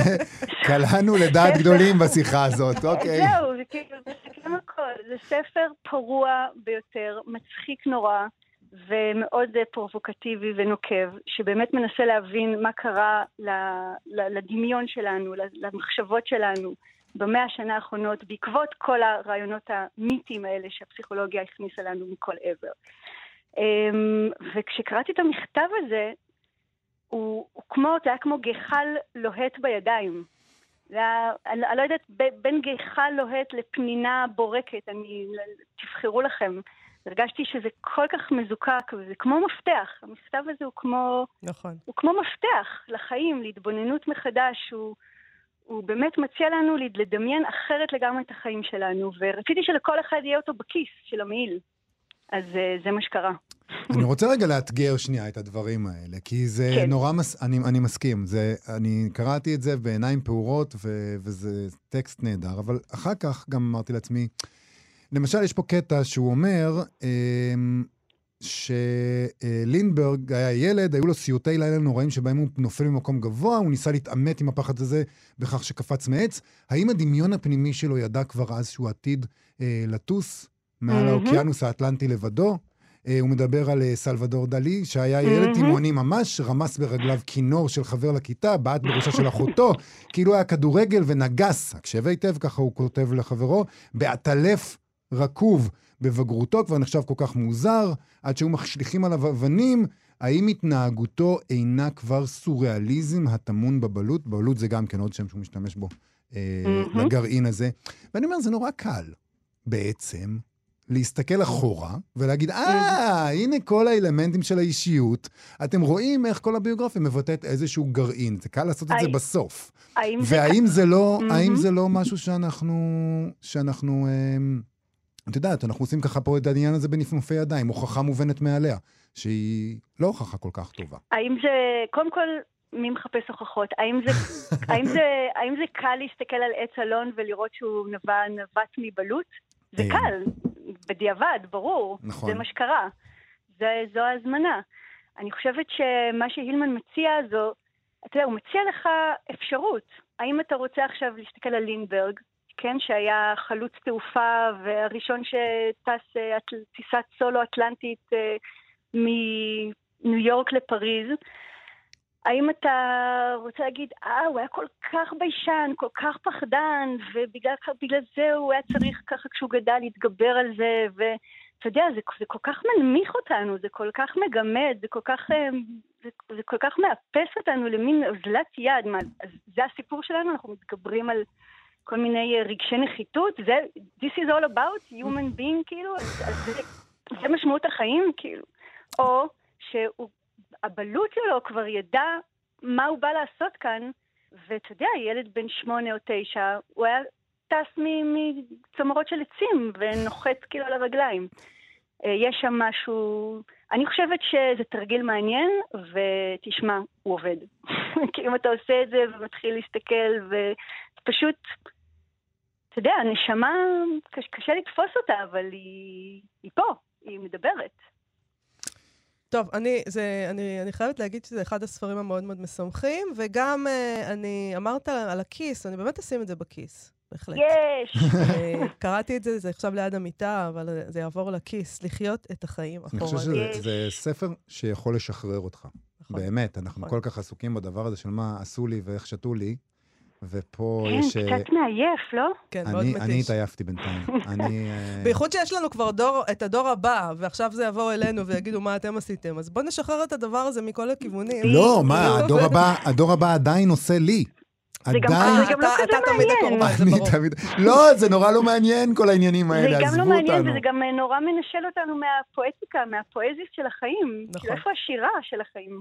*laughs* קלענו לדעת. גדולים בשיחה הזאת, אוקיי. זהו, זה כאילו, הכל. זה ספר פרוע ביותר, מצחיק נורא, ומאוד אה, פרובוקטיבי ונוקב, שבאמת מנסה להבין מה קרה לדמיון שלנו, למחשבות שלנו. במאה השנה האחרונות, בעקבות כל הרעיונות המיתיים האלה שהפסיכולוגיה הכניסה לנו מכל עבר. אמ, וכשקראתי את המכתב הזה, הוא, הוא כמו, זה היה כמו גחל לוהט בידיים. זה היה, אני, אני לא יודעת, בין גחל לוהט לפנינה בורקת, אני, תבחרו לכם. הרגשתי שזה כל כך מזוקק, וזה כמו מפתח. המכתב הזה הוא כמו, נכון. הוא כמו מפתח לחיים, להתבוננות מחדש. הוא, הוא באמת מציע לנו לדמיין אחרת לגמרי את החיים שלנו, ורציתי שלכל אחד יהיה אותו בכיס של המעיל. אז אה, זה מה שקרה. אני רוצה רגע לאתגר שנייה את הדברים האלה, כי זה כן. נורא, מס... אני, אני מסכים, זה, אני קראתי את זה בעיניים פעורות, ו... וזה טקסט נהדר, אבל אחר כך גם אמרתי לעצמי, למשל, יש פה קטע שהוא אומר, אמ, שלינברג היה ילד, היו לו סיוטי לילה נוראים שבהם הוא נופל ממקום גבוה, הוא ניסה להתעמת עם הפחד הזה בכך שקפץ מעץ. האם הדמיון הפנימי שלו ידע כבר אז שהוא עתיד אה, לטוס מעל מהמם. האוקיינוס האטלנטי לבדו? אה, הוא מדבר על אה, סלבדור דלי, שהיה ילד מהמם. תימהוני ממש, רמס ברגליו כינור של חבר לכיתה, בעט בראשה של אחותו, *laughs* כאילו היה כדורגל ונגס, הקשב היטב, ככה הוא כותב לחברו, בעטלף רקוב בבגרותו, כבר נחשב כל כך מוזר, עד שהיו משליכים עליו אבנים. האם התנהגותו אינה כבר סוריאליזם הטמון בבלוט? בלוט זה גם כן עוד שם שהוא משתמש בו אה. לגרעין הזה. ואני אומר, זה נורא קל בעצם להסתכל אחורה ולהגיד, אה, הנה כל האלמנטים של האישיות. אתם רואים איך כל הביוגרפיה מבטאת איזשהו גרעין. זה קל לעשות את זה בסוף. והאם זה לא. האם זה לא משהו שאנחנו, שאנחנו, אמ, את יודעת, אנחנו עושים ככה פה את העניין הזה בנפנופי ידיים, הוכחה מובנת מאליה, שהיא לא הוכחה כל כך טובה. האם זה... קודם כל, מי מחפש הוכחות? האם זה, *laughs* האם זה, האם זה קל להסתכל על עץ אלון ולראות שהוא נבע, נבט מבלוט? זה. קל, בדיעבד, ברור. נכון. זה מה שקרה. זה, זו ההזמנה. אני חושבת שמה שהילמן מציע זו, אתה יודע, הוא מציע לך אפשרות. האם אתה רוצה עכשיו להסתכל על לינברג, כן, שהיה חלוץ תעופה והראשון שטס אה, טיסת סולו אטלנטית אה, מניו יורק לפריז, האם אתה רוצה להגיד, אה, הוא היה כל כך ביישן, כל כך פחדן, ובגלל בגלל זה הוא היה צריך ככה כשהוא גדל להתגבר על זה, ואתה יודע, זה, זה כל כך מנמיך אותנו, זה כל כך מגמד, זה כל כך, אה, זה, זה כל כך מאפס אותנו למין אוזלת יד. מה, זה הסיפור שלנו, אנחנו מתגברים על כל מיני אה, רגשי נחיתות, זה, this is all about human being, כאילו, זה, זה משמעות החיים, כאילו. או שהבלוט שלו כבר ידע מה הוא בא לעשות כאן, ואתה יודע, ילד בן שמונה או תשע, הוא היה טס מצמרות של עצים ונוחת כאילו על הרגליים. אה, יש שם משהו... אני חושבת שזה תרגיל מעניין, ותשמע, הוא עובד. *laughs* כי אם אתה עושה את זה ומתחיל להסתכל, ופשוט, אתה יודע, הנשמה, קש, קשה לתפוס אותה, אבל היא, היא פה, היא מדברת. טוב, אני, זה, אני, אני חייבת להגיד שזה אחד הספרים המאוד מאוד משמחים, וגם uh, אני אמרת על הכיס, אני באמת אשים את זה בכיס. בהחלט. יש! אה, קראתי את זה, זה עכשיו ליד המיטה, אבל זה יעבור לכיס, לחיות את החיים אני חושב אחורה. שזה זה ספר שיכול לשחרר אותך. נכון. באמת, אנחנו נכון. כל כך עסוקים בדבר הזה של מה עשו לי ואיך שתו לי, ופה כן, יש... אה, קצת מעייף, לא? כן, מאוד אני אני מתיש. התעייפתי בינתיים. *laughs* אני... אה, בייחוד שיש לנו כבר דור, את הדור הבא, ועכשיו זה יבוא אלינו ויגידו מה אתם עשיתם. אז בואו נשחרר את הדבר הזה מכל הכיוונים. לא, מה, *laughs* הדור הבא, הדור הבא עדיין עושה לי. זה גם- עדיין... זה גם לא אתה- כזה אתה תמיד מעניין. הקורבן, זה אני ברור. תמיד... לא, זה נורא לא מעניין כל העניינים זה האלה, גם עזבו לא מעניין, אותנו. וזה גם אה, נורא מנשל אותנו מהפואטיקה, מהפואזיה של החיים. נכון. איפה השירה של החיים?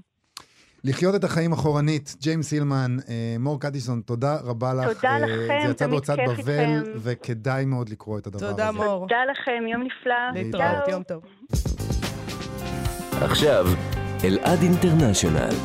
לחיות את החיים אחורנית, ג'יימס הילמן, אה, מור קדיסון, תודה רבה לך. תודה אה, לכם, זה יצא בהוצאת בבל. וכדאי מאוד לקרוא את הדבר הזה. תודה, מור. תודה לכם, יום נפלא. להתראות. יום טוב. עכשיו, אלעד אינטרנשיונל.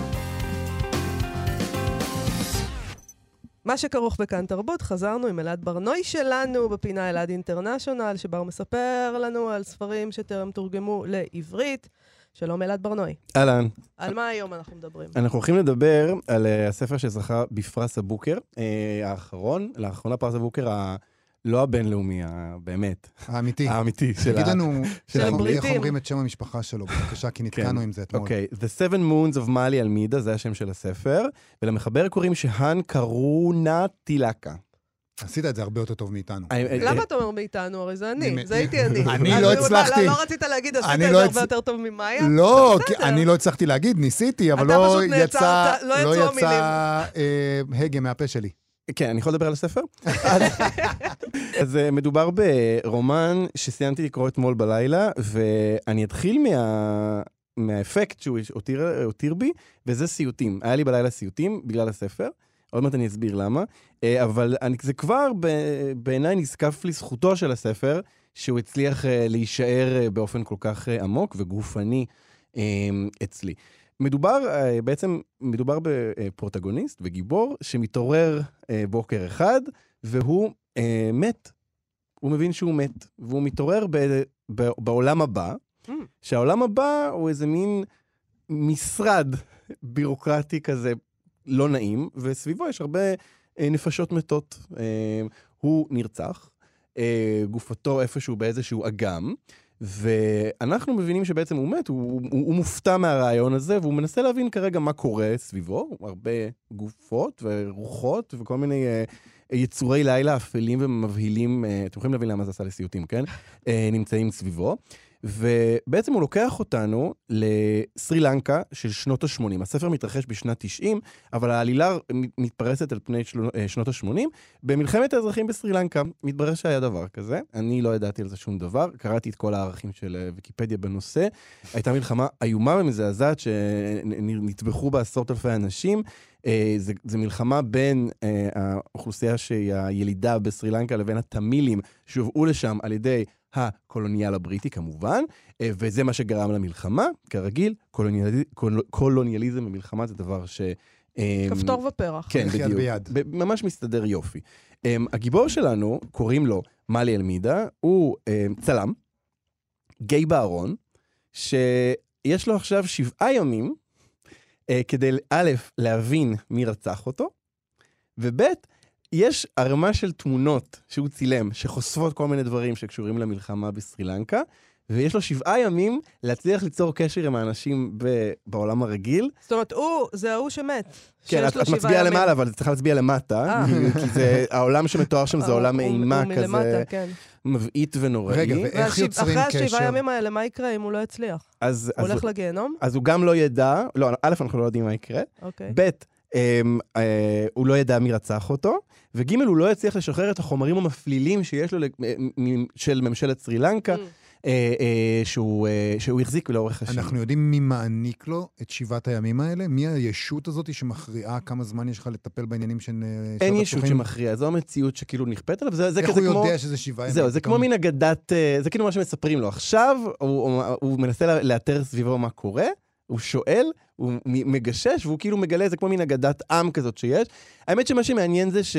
מה שכרוך בכאן תרבות, חזרנו עם אלעד ברנוי שלנו בפינה אלעד אינטרנשיונל, שבה הוא מספר לנו על ספרים שטרם תורגמו לעברית. שלום אלעד ברנוי. אהלן, על מה היום אנחנו מדברים? אנחנו הולכים לדבר על אה, הספר שזכה בפרס הבוקר, אה, האחרון, לאחרונה פרס הבוקר ה... לא הבינלאומי, באמת, האמיתי. האמיתי של תגיד. לנו של איך הבריטים. אומרים את שם המשפחה שלו, בבקשה, כי נתקענו עם זה אתמול. אוקיי, The Seven Moons of Mali אלמידה, זה השם של הספר, ולמחבר קוראים שהן קרונה טילקה. עשית את זה הרבה יותר טוב מאיתנו. אה, אה, למה אתה אומר מאיתנו? הרי זה אני, זה הייתי אני. אני לא מה, הצלחתי. לא רצית להגיד, עשית אני את לא זה הרבה יותר טוב ממאיה? לא. אני לא הצלחתי להגיד, ניסיתי, אבל לא יצא, לא לא. אה, הגה מהפה שלי. כן, אני יכול לדבר על הספר? אז- *laughs* אה, מדובר ברומן שסיימתי לקרוא אתמול בלילה, ואני אתחיל מה... מהאפקט שהוא הותיר בי, וזה סיוטים. היה לי בלילה סיוטים בגלל הספר, עוד מעט אני אסביר למה, אה, אבל אני, זה כבר בעיניי נזקף לזכותו של הספר, שהוא הצליח אה, להישאר אה, באופן כל כך עמוק וגופני אצלי. מדובר, בעצם, מדובר בפרוטגוניסט וגיבור שמתעורר בוקר אחד, והוא מת. הוא מבין שהוא מת, והוא מתעורר ב, ב, בעולם הבא, Mm. שהעולם הבא הוא איזה מין משרד בירוקרטי כזה לא נעים, וסביבו יש הרבה אה, נפשות מתות. אה, הוא נרצח, אה, גופתו איפשהו באיזשהו אגם, ואנחנו מבינים שבעצם הוא מת, הוא, הוא, הוא מופתע מהרעיון הזה, והוא מנסה להבין כרגע מה קורה סביבו, הרבה גופות ורוחות וכל מיני אה, יצורי לילה אפלים ומבהילים, אה, אתם יכולים להבין למה זה עשה לסיוטים, כן? אה, נמצאים סביבו. ובעצם הוא לוקח אותנו לסרי לנקה של שנות ה-80. הספר מתרחש בשנת 90, אבל העלילה מתפרסת על פני. אה, שנות ה-80. במלחמת האזרחים בסרי לנקה מתברר שהיה דבר כזה. אני לא ידעתי על זה שום דבר, קראתי את כל הערכים של אה, ויקיפדיה בנושא. הייתה מלחמה איומה ומזעזעת שנטבחו בה עשרות אלפי אנשים. אה, זה, זה מלחמה בין אה, האוכלוסייה שהיא הילידה בסרי לנקה לבין התמילים שהובאו לשם על ידי הקולוניאל הבריטי כמובן, אה, וזה מה שגרם למלחמה. כרגיל, קולוניאליז, קול, קולוניאליזם ומלחמה זה דבר ש... אה, כפתור ופרח. כן, בדיוק. ביד. ממש מסתדר יופי. Um, הגיבור שלנו, קוראים לו מאלי אלמידה, הוא um, צלם, גיי בארון, שיש לו עכשיו שבעה ימים uh, כדי, א', להבין מי רצח אותו, וב', יש ערימה של תמונות שהוא צילם, שחושפות כל מיני דברים שקשורים למלחמה בסרי לנקה, ויש לו שבעה ימים להצליח ליצור קשר עם האנשים ב- בעולם הרגיל, זאת אומרת, הוא, זה ההוא שמת. כן, את, את מצביעה ימים. למעלה, אבל את צריכה להצביע למטה, אה. *laughs* כי- זה, העולם שמתואר שם זה עולם אימה מלמטה, כזה כן. מבעית ונוראי. רגע, ואיך יוצרים אחרי השבעה קשר? ימים האלה, מה יקרה אם הוא לא יצליח? אז, הוא אז, הולך לגיהנום? אז הוא גם לא ידע, לא, א', אנחנו לא יודעים מה יקרה, אוקיי. ב', הוא לא ידע מי רצח אותו, וג', הוא לא יצליח לשחרר את החומרים המפלילים שיש לו מ- של ממשלת סרי לנקה, Mm. אה, אה, שהוא, אה, שהוא החזיק לאורך השנים. אנחנו יודעים מי מעניק לו את שבעת הימים האלה? מי הישות הזאת שמכריעה כמה זמן יש לך לטפל בעניינים של... אה, אין ישות? שמכריעה, זו המציאות שכאילו נכפית עליו, זה, זה איך הוא כמו... יודע שזה שבעה ימים? זהו, זה? כמו מין אגדת, אה, זה כאילו מה שמספרים לו. עכשיו הוא, הוא, הוא מנסה לאתר סביבו מה קורה, הוא שואל, הוא מגשש, והוא כאילו מגלה, זה כמו מין אגדת עם כזאת שיש. האמת שמה שמעניין זה ש...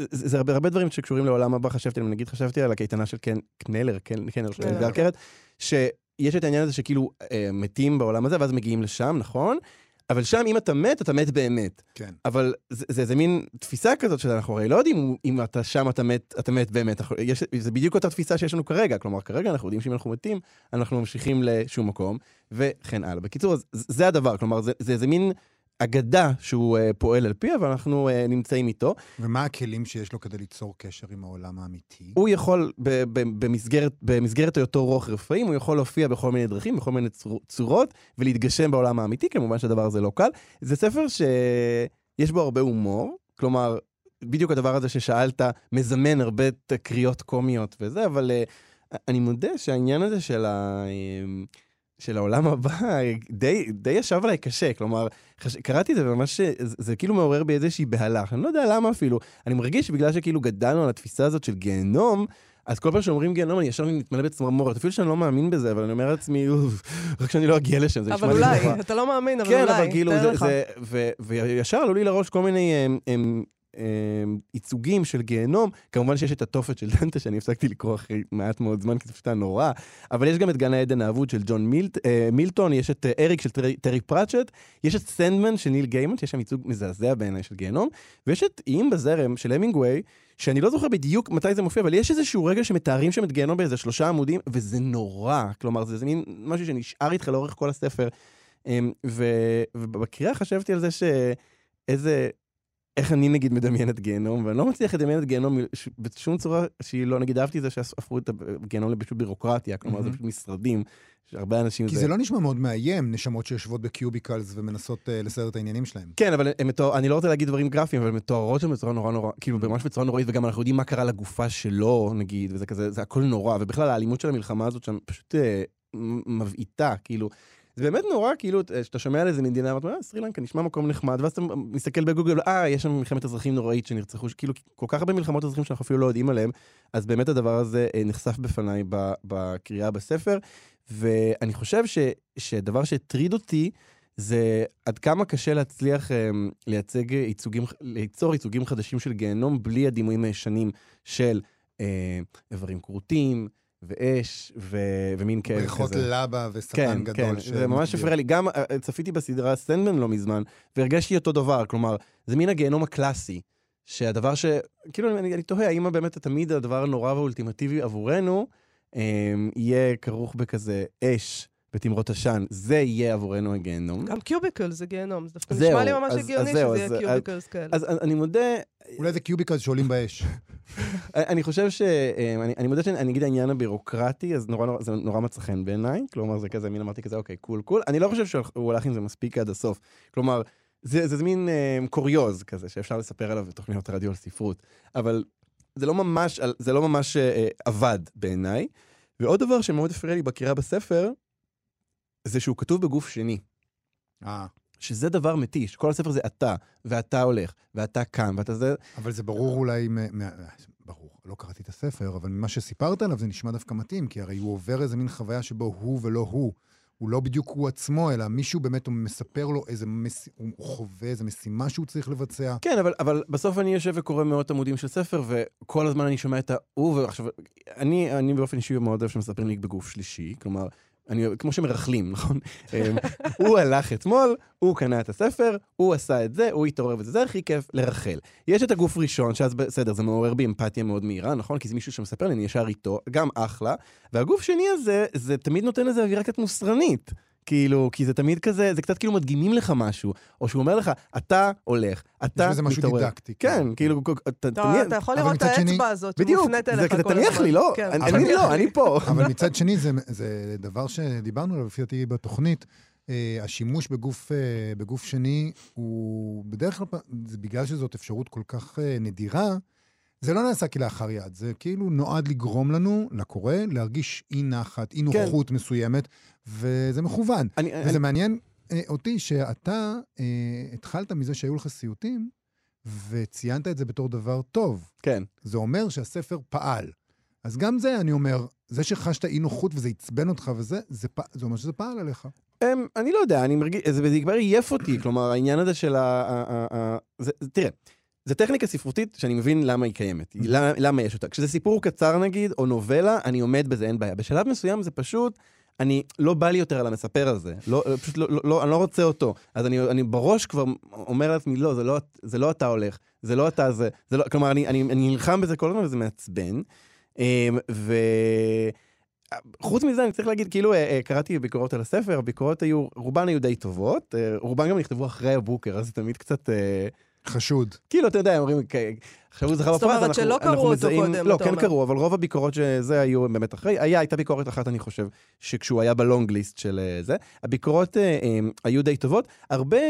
זה, זה הרבה, הרבה דברים שקשורים לעולם הבא, חשבתי עליהם, נגיד חשבתי על הקייטנה של קן, קנלר, קן, קנלר, של קנלר. אתגר קרת, שיש את העניין הזה שכאילו אה, מתים בעולם הזה, ואז מגיעים לשם, נכון? אבל שם, אם אתה מת, אתה מת באמת. כן. אבל זה, זה, זה מין תפיסה כזאת שאנחנו הרי לא יודעים אם אתה שם אתה מת, אתה מת באמת. אנחנו- יש, זה בדיוק אותה תפיסה שיש לנו כרגע. כלומר, כרגע אנחנו יודעים שאם אנחנו מתים, אנחנו ממשיכים לשום מקום, וכן הלאה. בקיצור, אז זה הדבר. כלומר, זה, זה, זה מין אגדה שהוא uh, פועל על פיה, ואנחנו uh, נמצאים איתו. ומה הכלים שיש לו כדי ליצור קשר עם העולם האמיתי? הוא יכול, ב, ב, במסגרת, במסגרת היותו רוח רפאים, הוא יכול להופיע בכל מיני דרכים, בכל מיני צור, צורות, ולהתגשם בעולם האמיתי, כמובן שהדבר הזה לא קל. זה ספר שיש בו הרבה הומור, כלומר, בדיוק הדבר הזה ששאלת, מזמן הרבה תקריות קומיות וזה, אבל uh, אני מודה שהעניין הזה של, ה, uh, של העולם הבא די, די ישב עליי קשה, כלומר, חש... קראתי את זה וממש, זה, זה כאילו מעורר בי איזושהי בהלה, אני לא יודע למה אפילו. אני מרגיש שבגלל שכאילו גדלנו על התפיסה הזאת של גיהנום, אז כל פעם שאומרים גיהנום אני ישר מתמלא בצמרמורת, אפילו שאני לא מאמין בזה, אבל אני אומר לעצמי, "אוף, רק שאני לא אגיע לשם, זה נשמע אבל לי אולי, נורא. אתה לא מאמין, אבל כן, אולי, אבל כאילו, זה. זה, ו, וישר עלו לי לראש כל מיני הם, הם, הם, ייצוגים של גיהנום. כמובן שיש את התופת של דנטה, שאני הפסקתי לקרוא אחרי מעט מאוד זמן, כי זה פשוט היה נורא. אבל יש גם את גן העדן האבוד של ג'ון מילט, אה, מילטון, יש את אה, אריק של טרי, טרי פרצ'ט, יש את סנדמן של ניל גיימן, שיש שם ייצוג מזעזע בעיניי של גיהנום, ויש את איים בזרם של המינגווי, שאני לא זוכר בדיוק מתי זה מופיע, אבל יש איזשהו רגע שמתארים שם את גיהנום באיזה שלושה עמודים, וזה נורא. כלומר, זה, זה מין משהו שנשאר איתך לאורך כל הספר. אמ, ו- ובקריאה חשבתי על זה שאיזה, איך אני נגיד מדמיין את גיהנום, ואני לא מצליח לדמיין את גיהנום בשום צורה שהיא לא, נגיד אהבתי את זה שהפכו את הגיהנום לפשוט בירוקרטיה, כלומר זה. פשוט משרדים, שהרבה אנשים כי זה לא נשמע מאוד מאיים, נשמות שיושבות בקיוביקלס ומנסות uh, לסדר את העניינים שלהם. כן, אבל הם מתואר, אני לא רוצה להגיד דברים גרפיים, אבל מתוארות שם בצורה נורא נורא, כאילו ממש בצורה נוראית, וגם אנחנו יודעים מה קרה לגופה שלו, נגיד, וזה כזה, זה הכל נורא, ובכלל האלימות של המלחמה הזאת שם פשוט אה, מבעיטה, כאילו. זה באמת נורא, כאילו, אה, שאתה שומע על איזה מדינה, ואתה אומר, "אה, סרי לנקה נשמע מקום נחמד, ואז אתה מסתכל בגוגל, אה, יש שם מלחמת אזרחים נוראית שנרצחו, כאילו, כל כך הרבה מלחמות אזרחים שאנחנו אפילו לא יודעים עליהם, אז באמת הדבר הזה אה, נחשף בפניי בקריאה בספר, ואני חושב ש, שדבר שהטריד אותי, זה עד כמה קשה להצליח um, לייצג ייצוגים, ליצור ייצוגים חדשים של גיהנום בלי הדימויים הישנים של uh, איברים כרותים ואש ו, ומין כאב בריכות כזה. לבה ושטן כן, גדול. כן, ש- זה ממש הפריע לי. גם אה, צפיתי בסדרה סטנדמן לא מזמן, והרגשתי אותו דבר, כלומר, זה מין הגיהנום הקלאסי, שהדבר ש... כאילו, אני, אני תוהה, האם באמת תמיד הדבר הנורא והאולטימטיבי עבורנו אה, יהיה כרוך בכזה אש ותמרות עשן, זה יהיה עבורנו הגיהנום. גם cubicle זה גיהנום, זה דווקא נשמע לי ממש הגיוני שזה יהיה cubicles כאלה. אז אני מודה, אולי זה cubicles שעולים באש. *laughs* אני חושב ש... אה, אני, מודה שאני אגיד העניין הבירוקרטי, אז זה נורא מצא חן בעיניי. כלומר, זה כזה, מין אמרתי כזה, אוקיי, cool, cool. אני לא חושב שהוא הלך עם זה מספיק עד הסוף. כלומר, זה, מין אה, קוריוז כזה, שאפשר לספר עליו בתוכניות רדיו על ספרות. אבל זה לא ממש, זה לא ממש אה, עבד בעיניי. ועוד דבר שמאוד הפריע לי בקריאה בספר, זה שהוא כתוב בגוף שני. אה, שזה דבר מתיש. כל הספר זה אתה, ואתה הולך, ואתה קם, ואתה זה... אבל זה ברור אולי, מ- ברור, לא קראתי את הספר, אבל ממה שסיפרת עליו זה נשמע דווקא מתאים, כי הרי הוא עובר איזה מין חוויה שבו הוא ולא הוא. הוא לא בדיוק הוא עצמו, אלא מישהו באמת מספר לו איזה, מס... הוא חווה איזה משימה שהוא צריך לבצע. כן, אבל, אבל בסוף אני יושב וקורא מאות עמודים של ספר, וכל הזמן אני שומע את ההוא, ועכשיו, אני, אני באופן אישי מאוד אוהב שמספרים לי בגוף שלישי, כלומר, אני, כמו שמרכלים, נכון? אמ, הוא הלך אתמול, הוא קנה את הספר, הוא עשה את זה, הוא התעורר וזה, זה הכי כיף לרחל. יש את הגוף ראשון, שאז בסדר, זה מעורר בי אמפתיה מאוד מהירה, נכון? כי זה מישהו שמספר לי, אני ישר איתו, גם אחלה. והגוף שני הזה, זה תמיד נותן לזה אווירה קצת מוסרנית. כאילו, כי זה תמיד כזה, זה קצת כאילו מדגימים לך משהו, או שהוא אומר לך, אתה הולך, אתה יש בזה משהו מתעורר. דידקטי. כן, כאילו, אתה אתה תניח- אתה יכול לראות את האצבע הזאת בדיוק, זה אליך כזה כל תניח הזמן. לי, לא, כן, אני תניח לא. אני פה. אבל מצד שני, זה, זה דבר שדיברנו עליו לפי דעתי בתוכנית. אה, השימוש בגוף, אה, בגוף שני הוא בדרך כלל, זה בגלל שזאת אפשרות כל כך אה, נדירה, זה לא נעשה כלאחר יד, זה כאילו נועד לגרום לנו, לקורא, להרגיש אי נחת, אי כן. נוחות מסוימת, וזה מכוון. אני- וזה אני- מעניין אה, אותי שאתה אה, התחלת מזה שהיו לך סיוטים, וציינת את זה בתור דבר טוב. כן. זה אומר שהספר פעל. אז גם זה, אני אומר, זה שחשת אי נוחות וזה עצבן אותך וזה, זה, פ... זה אומר שזה פעל עליך. אמ, אני לא יודע, אני מרגיש, זה כבר עייף אותי, כלומר, העניין הזה של ה... ה- ה- ה- זה- תראה, זו טכניקה ספרותית שאני מבין למה היא קיימת, למה- למה יש אותה. כשזה סיפור קצר נגיד, או נובלה, אני עומד בזה, אין בעיה. בשלב מסוים זה פשוט, אני, לא בא לי יותר על המספר הזה. לא, פשוט לא, לא, לא, אני לא רוצה אותו. אז אני, אני בראש כבר אומר לעצמי, לא, זה לא, זה לא אתה הולך, זה לא אתה זה, זה לא, כלומר, אני, אני, אני נלחם בזה כל הזמן וזה מעצבן. אמ, ו... חוץ מזה, אני צריך להגיד, כאילו, אה, אה, קראתי ביקורות על הספר, הביקורות היו, רובן היו די טובות, אה, רובן גם נכתבו אחרי הבוקר, אז זה תמיד קצת... חשוד. כאילו, אתה יודע, אומרים, עכשיו הוא זכה בפרס, אנחנו, אנחנו שלא קראו אותו קודם, לא, כן. קראו, אבל רוב הביקורות שזה היו באמת אחרי. היה, הייתה ביקורת אחת, אני חושב, שכשהוא היה בלונג ליסט של אה, זה. הביקורות אה, אה, היו די טובות. הרבה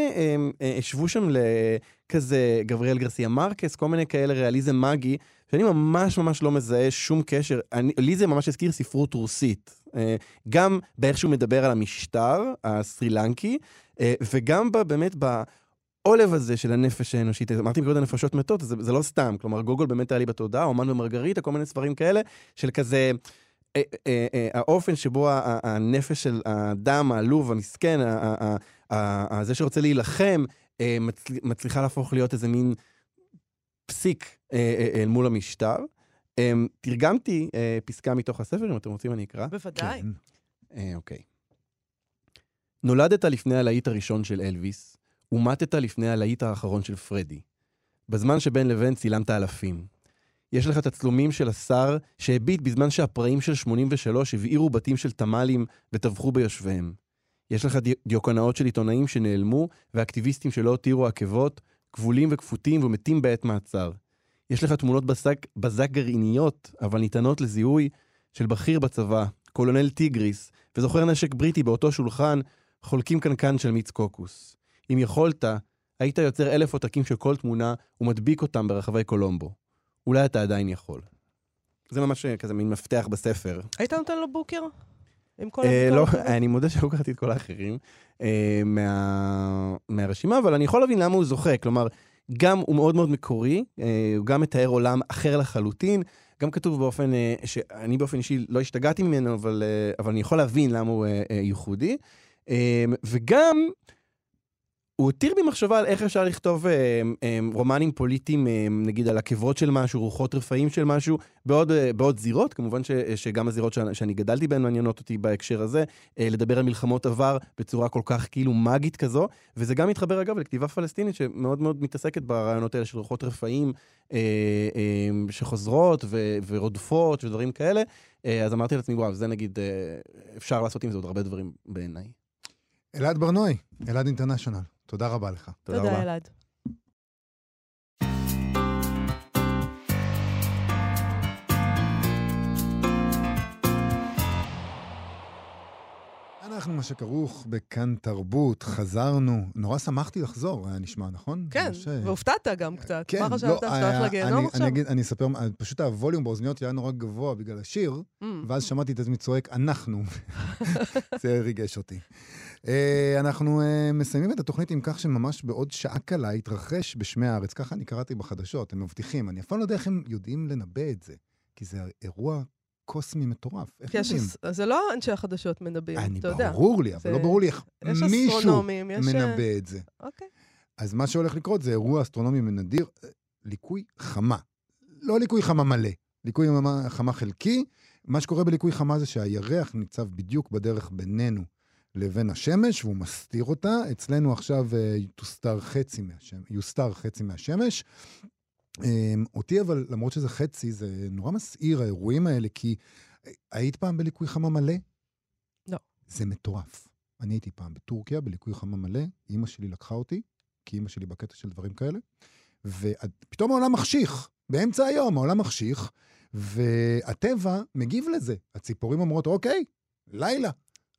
השוו שם לכזה גבריאל גרסיה מרקס, כל מיני כאלה ריאליזם מגי, שאני ממש ממש לא מזהה שום קשר. אני, לי זה ממש הזכיר ספרות רוסית. גם באיך שהוא מדבר על המשטר הסרי לנקי, אה, וגם ב, באמת ב... העולב הזה של הנפש האנושית, אמרתי קודם נפשות מתות, זה, זה לא סתם, כלומר גוגול באמת היה לי בתודעה, אומן ומרגריטה, כל מיני ספרים כאלה, של כזה, אה, אה, אה, האופן שבו הנפש של האדם העלוב, המסכן, זה שרוצה להילחם, אה, מצל, מצליחה להפוך להיות איזה מין פסיק אה, אה, אל מול המשטר. אה, תרגמתי פסקה מתוך הספר, אם אתם רוצים אני אקרא. בוודאי. כן. אוקיי. נולדת לפני הלהיט הראשון של אלוויס, ומטת לפני הלהיט האחרון של פרדי. בזמן שבין לבין צילמת אלפים. יש לך תצלומים של השר שהביט בזמן שהפראים של 83 הבעירו בתים של תמ"לים וטבחו ביושביהם. יש לך די- דיוקנאות של עיתונאים שנעלמו, ואקטיביסטים שלא הותירו עקבות, כבולים וכפותים ומתים בעת מעצר. יש לך תמונות בזק, בזק גרעיניות, אבל ניתנות לזיהוי, של בכיר בצבא, קולונל טיגריס, וזוכר נשק בריטי באותו שולחן, חולקים קנקן של מיץ קוקוס. אם יכולת, היית יוצר אלף עותקים של כל תמונה ומדביק אותם ברחבי קולומבו. אולי אתה עדיין יכול. זה ממש אה, כזה מין מפתח בספר. היית נותן לו בוקר? עם כל אה, לא, הביקורת הזאת? אני מודה שלא קראתי את כל האחרים אה, מה, מהרשימה, אבל אני יכול להבין למה הוא זוכה. כלומר, גם הוא מאוד מאוד מקורי, הוא גם מתאר עולם אחר לחלוטין, גם כתוב באופן שאני באופן אישי לא השתגעתי ממנו, אבל, אבל אני יכול להבין למה הוא ייחודי. וגם, הוא הותיר בי מחשבה על איך אפשר לכתוב אה, אה, רומנים פוליטיים, אה, נגיד על עקבות של משהו, רוחות רפאים של משהו, בעוד, אה, בעוד זירות, כמובן ש, שגם הזירות שאני, שאני גדלתי בהן מעניינות אותי בהקשר הזה, אה, לדבר על מלחמות עבר בצורה כל כך כאילו מאגית כזו, וזה גם מתחבר אגב לכתיבה פלסטינית שמאוד מאוד מתעסקת ברעיונות האלה של רוחות רפאים אה, אה, שחוזרות ו, ורודפות ודברים כאלה, אה, אז אמרתי לעצמי, וואו, זה נגיד, אה, אפשר לעשות עם זה עוד הרבה דברים בעיניי. אלעד ברנועי, אלעד אינטרנשיונל, תודה רבה לך. תודה תודה, רבה. אלעד. אנחנו מה שכרוך בכאן תרבות, חזרנו. נורא שמחתי לחזור, היה נשמע, נכון? כן, אה, והופתעת גם קצת. כן, מה לא, חשבת? שאתה היה- הולך לגיהנום אני- עכשיו? אני אגיד, אני אספר, פשוט הווליום באוזניות שלי היה נורא גבוה בגלל השיר, Mm. ואז שמעתי את עצמי צועק, אנחנו. *laughs* זה ריגש אותי. אה, אנחנו אה, מסיימים את התוכנית עם כך שממש בעוד שעה קלה יתרחש בשמי הארץ. ככה אני קראתי בחדשות, הם מבטיחים. אני אף פעם לא יודע איך הם יודעים לנבא את זה, כי זה אירוע קוסמי מטורף. איך יש יודעים? זה לא אנשי החדשות מנבאים, אני, אתה יודע. ברור לי, אבל זה- לא ברור לי איך יש מישהו. אה, מנבא את זה. אוקיי. אז מה שהולך לקרות זה אירוע אסטרונומי נדיר, אה, ליקוי חמה. לא ליקוי חמה מלא, ליקוי חמה חלקי. מה שקורה בליקוי חמה זה שהירח ניצב בדיוק בדרך בינינו לבין השמש, והוא מסתיר אותה. אצלנו עכשיו אה, תוסתר חצי מהשמש, יוסתר חצי מהשמש. אותי אבל, למרות שזה חצי, זה נורא מסעיר האירועים האלה, כי אה, היית פעם בליקוי חמה מלא? לא. זה מטורף. אני הייתי פעם בטורקיה בליקוי חמה מלא, אימא שלי לקחה אותי, כי אימא שלי בקטע של דברים כאלה, ופתאום העולם מחשיך, באמצע היום העולם מחשיך, והטבע מגיב לזה. הציפורים אומרות, אוקיי, לילה.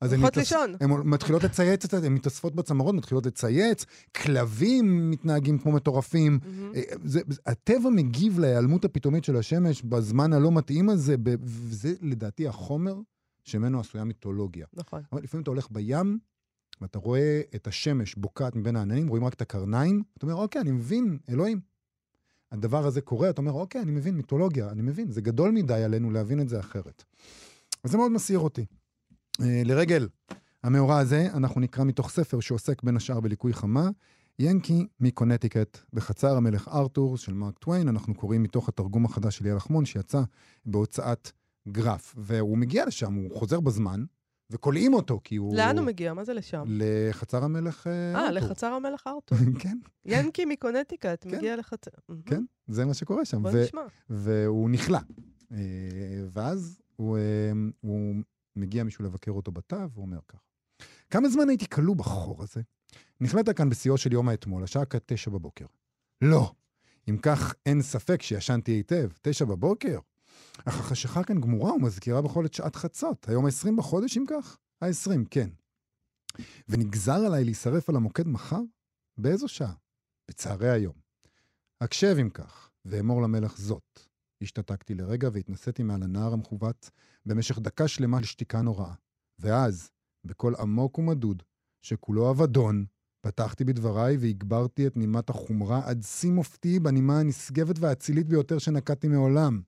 אז הן מתאס- לישון. הן מתחילות לצייץ, הן מתאספות בצמרות, מתחילות לצייץ, כלבים מתנהגים כמו מטורפים. אה, זה, זה- הטבע מגיב להיעלמות הפתאומית של השמש בזמן הלא מתאים הזה, וזה לדעתי החומר שממנו עשויה מיתולוגיה. נכון. אבל לפעמים אתה הולך בים, ואתה רואה את השמש בוקעת מבין העננים, רואים רק את הקרניים, אתה אומר, אוקיי, אני מבין, אלוהים. הדבר הזה קורה, אתה אומר, אוקיי, אני מבין, מיתולוגיה, אני מבין, זה גדול מדי עלינו להבין את זה אחרת. אז זה מאוד מסעיר אותי. אה, לרגל המאורע הזה, אנחנו נקרא מתוך ספר שעוסק בין השאר בליקוי חמה, ינקי מקונטיקט בחצר המלך ארתור של מרק טוויין, אנחנו קוראים מתוך התרגום החדש של יאל לחמון, שיצא בהוצאת גרף. והוא מגיע לשם, הוא חוזר בזמן, וכולאים אותו, כי הוא... לאן הוא מגיע? מה זה לשם? לחצר המלך אה, אה, ארתור. לחצר המלך *laughs* ארתור. כן, ינקי מקונטיקט כן. מגיע לחצר... כן, זה מה שקורה שם. בוא נשמע. והוא נכלא. אה, ואז אה, הוא מגיע מישהו לבקר אותו בתא, והוא אומר כך: כמה זמן הייתי כלוא בחור הזה? נכלאת כאן בשיאו של יום האתמול, השעה כתשע בבוקר. לא. אם כך, אין ספק שישנתי היטב. תשע בבוקר? אך החשיכה כאן גמורה ומזכירה בכל את שעת חצות. היום ה-20 בחודש, אם כך? ה-20, כן. ונגזר עליי להישרף על המוקד מחר? באיזו שעה? בצהרי היום. הקשב אם כך, ואמור למלך זאת. השתתקתי לרגע והתנסיתי מעל הנער המכוות במשך דקה שלמה של שתיקה נוראה. ואז, בקול עמוק ומדוד, שכולו אבדון, פתחתי בדבריי והגברתי את נימת החומרה עד שיא מופתי בנימה הנשגבת והאצילית ביותר שנקטתי מעולם.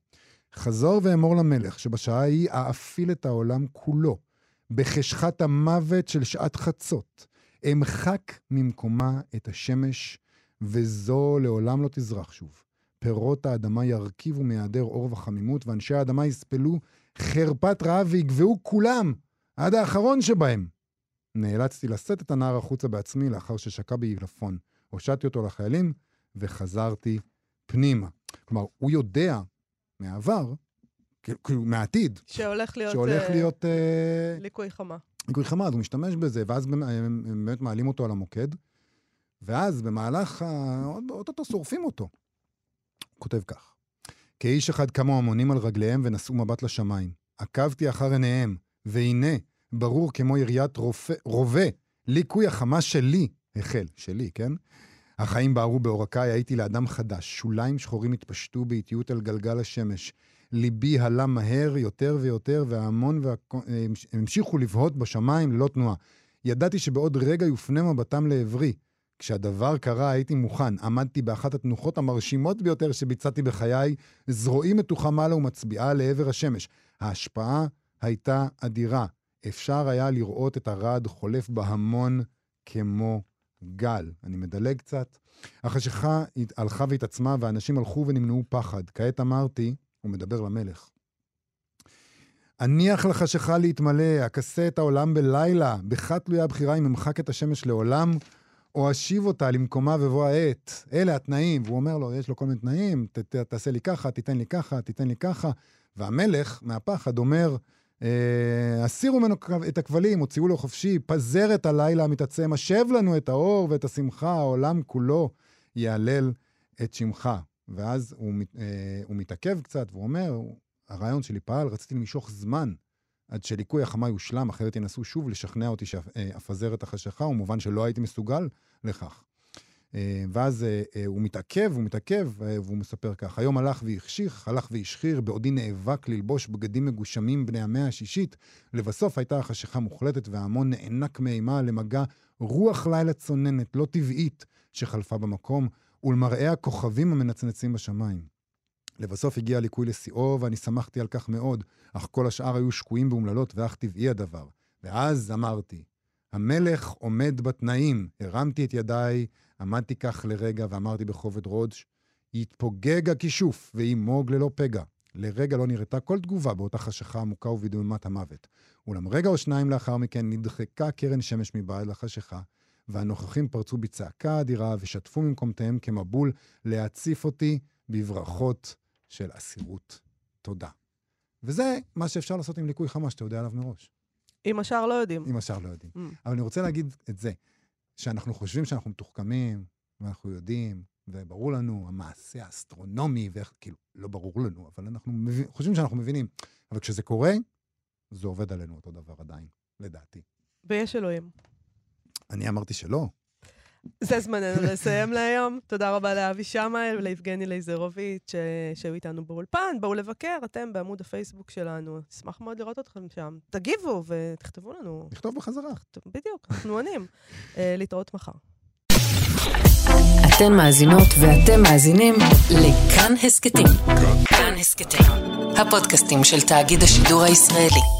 חזור ואמור למלך שבשעה ההיא אאפיל את העולם כולו, בחשכת המוות של שעת חצות. אמחק ממקומה את השמש, וזו לעולם לא תזרח שוב. פירות האדמה ירכיבו מהיעדר אור וחמימות, ואנשי האדמה יספלו חרפת רעב ויגבעו כולם, עד האחרון שבהם. נאלצתי לשאת את הנער החוצה בעצמי לאחר ששקע בעילפון. הושטתי אותו לחיילים וחזרתי פנימה. כלומר, הוא יודע מהעבר, כאילו- כאילו מהעתיד, שהולך להיות... שהולך אה, להיות אה, ליקוי חמה. ליקוי חמה, אז הוא משתמש בזה, ואז באמת- הם הם באמת מעלים אותו על המוקד, ואז במהלך, ה- אוטוטו שורפים אותו. כותב כך: כאיש אחד קמו המונים על רגליהם ונשאו מבט לשמיים. עקבתי אחר עיניהם, והנה, ברור כמו יריית רובה, ליקוי החמה שלי החל, שלי, כן? החיים בערו בעורקיי, הייתי לאדם חדש. שוליים שחורים התפשטו באיטיות על גלגל השמש. ליבי הלם מהר יותר ויותר, וההמון והכ- המש- המשיכו לבהות בשמיים ללא תנועה. ידעתי שבעוד רגע יופנה מבטם לעברי. כשהדבר קרה הייתי מוכן. עמדתי באחת התנוחות המרשימות ביותר שביצעתי בחיי, זרועי מתוחה מעלה ומצביעה לעבר השמש. ההשפעה הייתה אדירה. אפשר היה לראות את הרעד חולף בהמון כמו גל. אני מדלג קצת. החשיכה הלכה והתעצמה, ואנשים הלכו ונמנעו פחד. כעת אמרתי, הוא מדבר למלך, הניח לחשיכה להתמלא, הכסה את העולם בלילה, בך תלויה הבחירה אם אמחק את השמש לעולם, או אשיב אותה למקומה בבוא העת. אלה התנאים. והוא אומר לו, יש לו כל מיני תנאים, ת, ת, תעשה לי ככה, תיתן לי ככה, תיתן לי ככה. והמלך, מהפחד, אומר, אה, הסירו ממנו את הכבלים, הוציאו לו חופשי, פזר את הלילה המתעצם, השב לנו את האור ואת השמחה, העולם כולו יהלל את שמך. ואז הוא, אה, הוא מתעכב קצת, והוא אומר, הרעיון שלי פעל, רציתי למשוך זמן עד שליקוי החמה יושלם, אחרת ינסו שוב לשכנע אותי שאפזר את החשיכה, ומובן שלא הייתי מסוגל לכך. אה, ואז אה, אה, הוא מתעכב, הוא מתעכב, אה, והוא מספר כך: היום הלך והחשיך, הלך והשחיר, בעודי נאבק ללבוש בגדים מגושמים בני המאה השישית. לבסוף הייתה החשיכה מוחלטת, וההמון נאנק מאימה למגע רוח לילה צוננת, לא טבעית, שחלפה במקום, ולמראה הכוכבים המנצנצים בשמיים. לבסוף הגיע הליקוי לשיאו, ואני שמחתי על כך מאוד, אך כל השאר היו שקועים באומללות, ואך טבעי הדבר. ואז אמרתי, המלך עומד בתנאים. הרמתי את ידיי, עמדתי כך לרגע, ואמרתי בכובד ראש, יתפוגג הכישוף, וימוג ללא פגע. לרגע לא נראתה כל תגובה באותה חשיכה עמוקה ובדממת המוות. אולם רגע או שניים לאחר מכן נדחקה קרן שמש מבעד לחשיכה, והנוכחים פרצו בצעקה אדירה ושטפו ממקומותיהם כמבול להציף אותי בברכות של אסירות תודה. וזה מה שאפשר לעשות עם ליקוי חמה, שאתה יודע עליו מראש. אם השאר לא יודעים. אם השאר לא יודעים. Mm. אבל אני רוצה להגיד את זה, שאנחנו חושבים שאנחנו מתוחכמים, ואנחנו יודעים, וברור לנו המעשה האסטרונומי, ואיך, כאילו, לא ברור לנו, אבל אנחנו מבין, חושבים שאנחנו מבינים. אבל כשזה קורה, זה עובד עלינו אותו דבר עדיין, לדעתי. ויש אלוהים. אני אמרתי שלא. זה זמננו לסיים להיום. תודה רבה לאבי שמאי וליבגני לייזרוביץ' ש- שהיו איתנו באולפן. בואו לבקר, אתם בעמוד הפייסבוק שלנו. אשמח מאוד לראות אתכם שם. תגיבו ותכתבו לנו. נכתוב בחזרה. בדיוק, אנחנו עונים. אה, להתראות מחר. אתן מאזינות ואתם מאזינים לכאן הסכתים. כאן הסכתים, הפודקאסטים של תאגיד השידור הישראלי.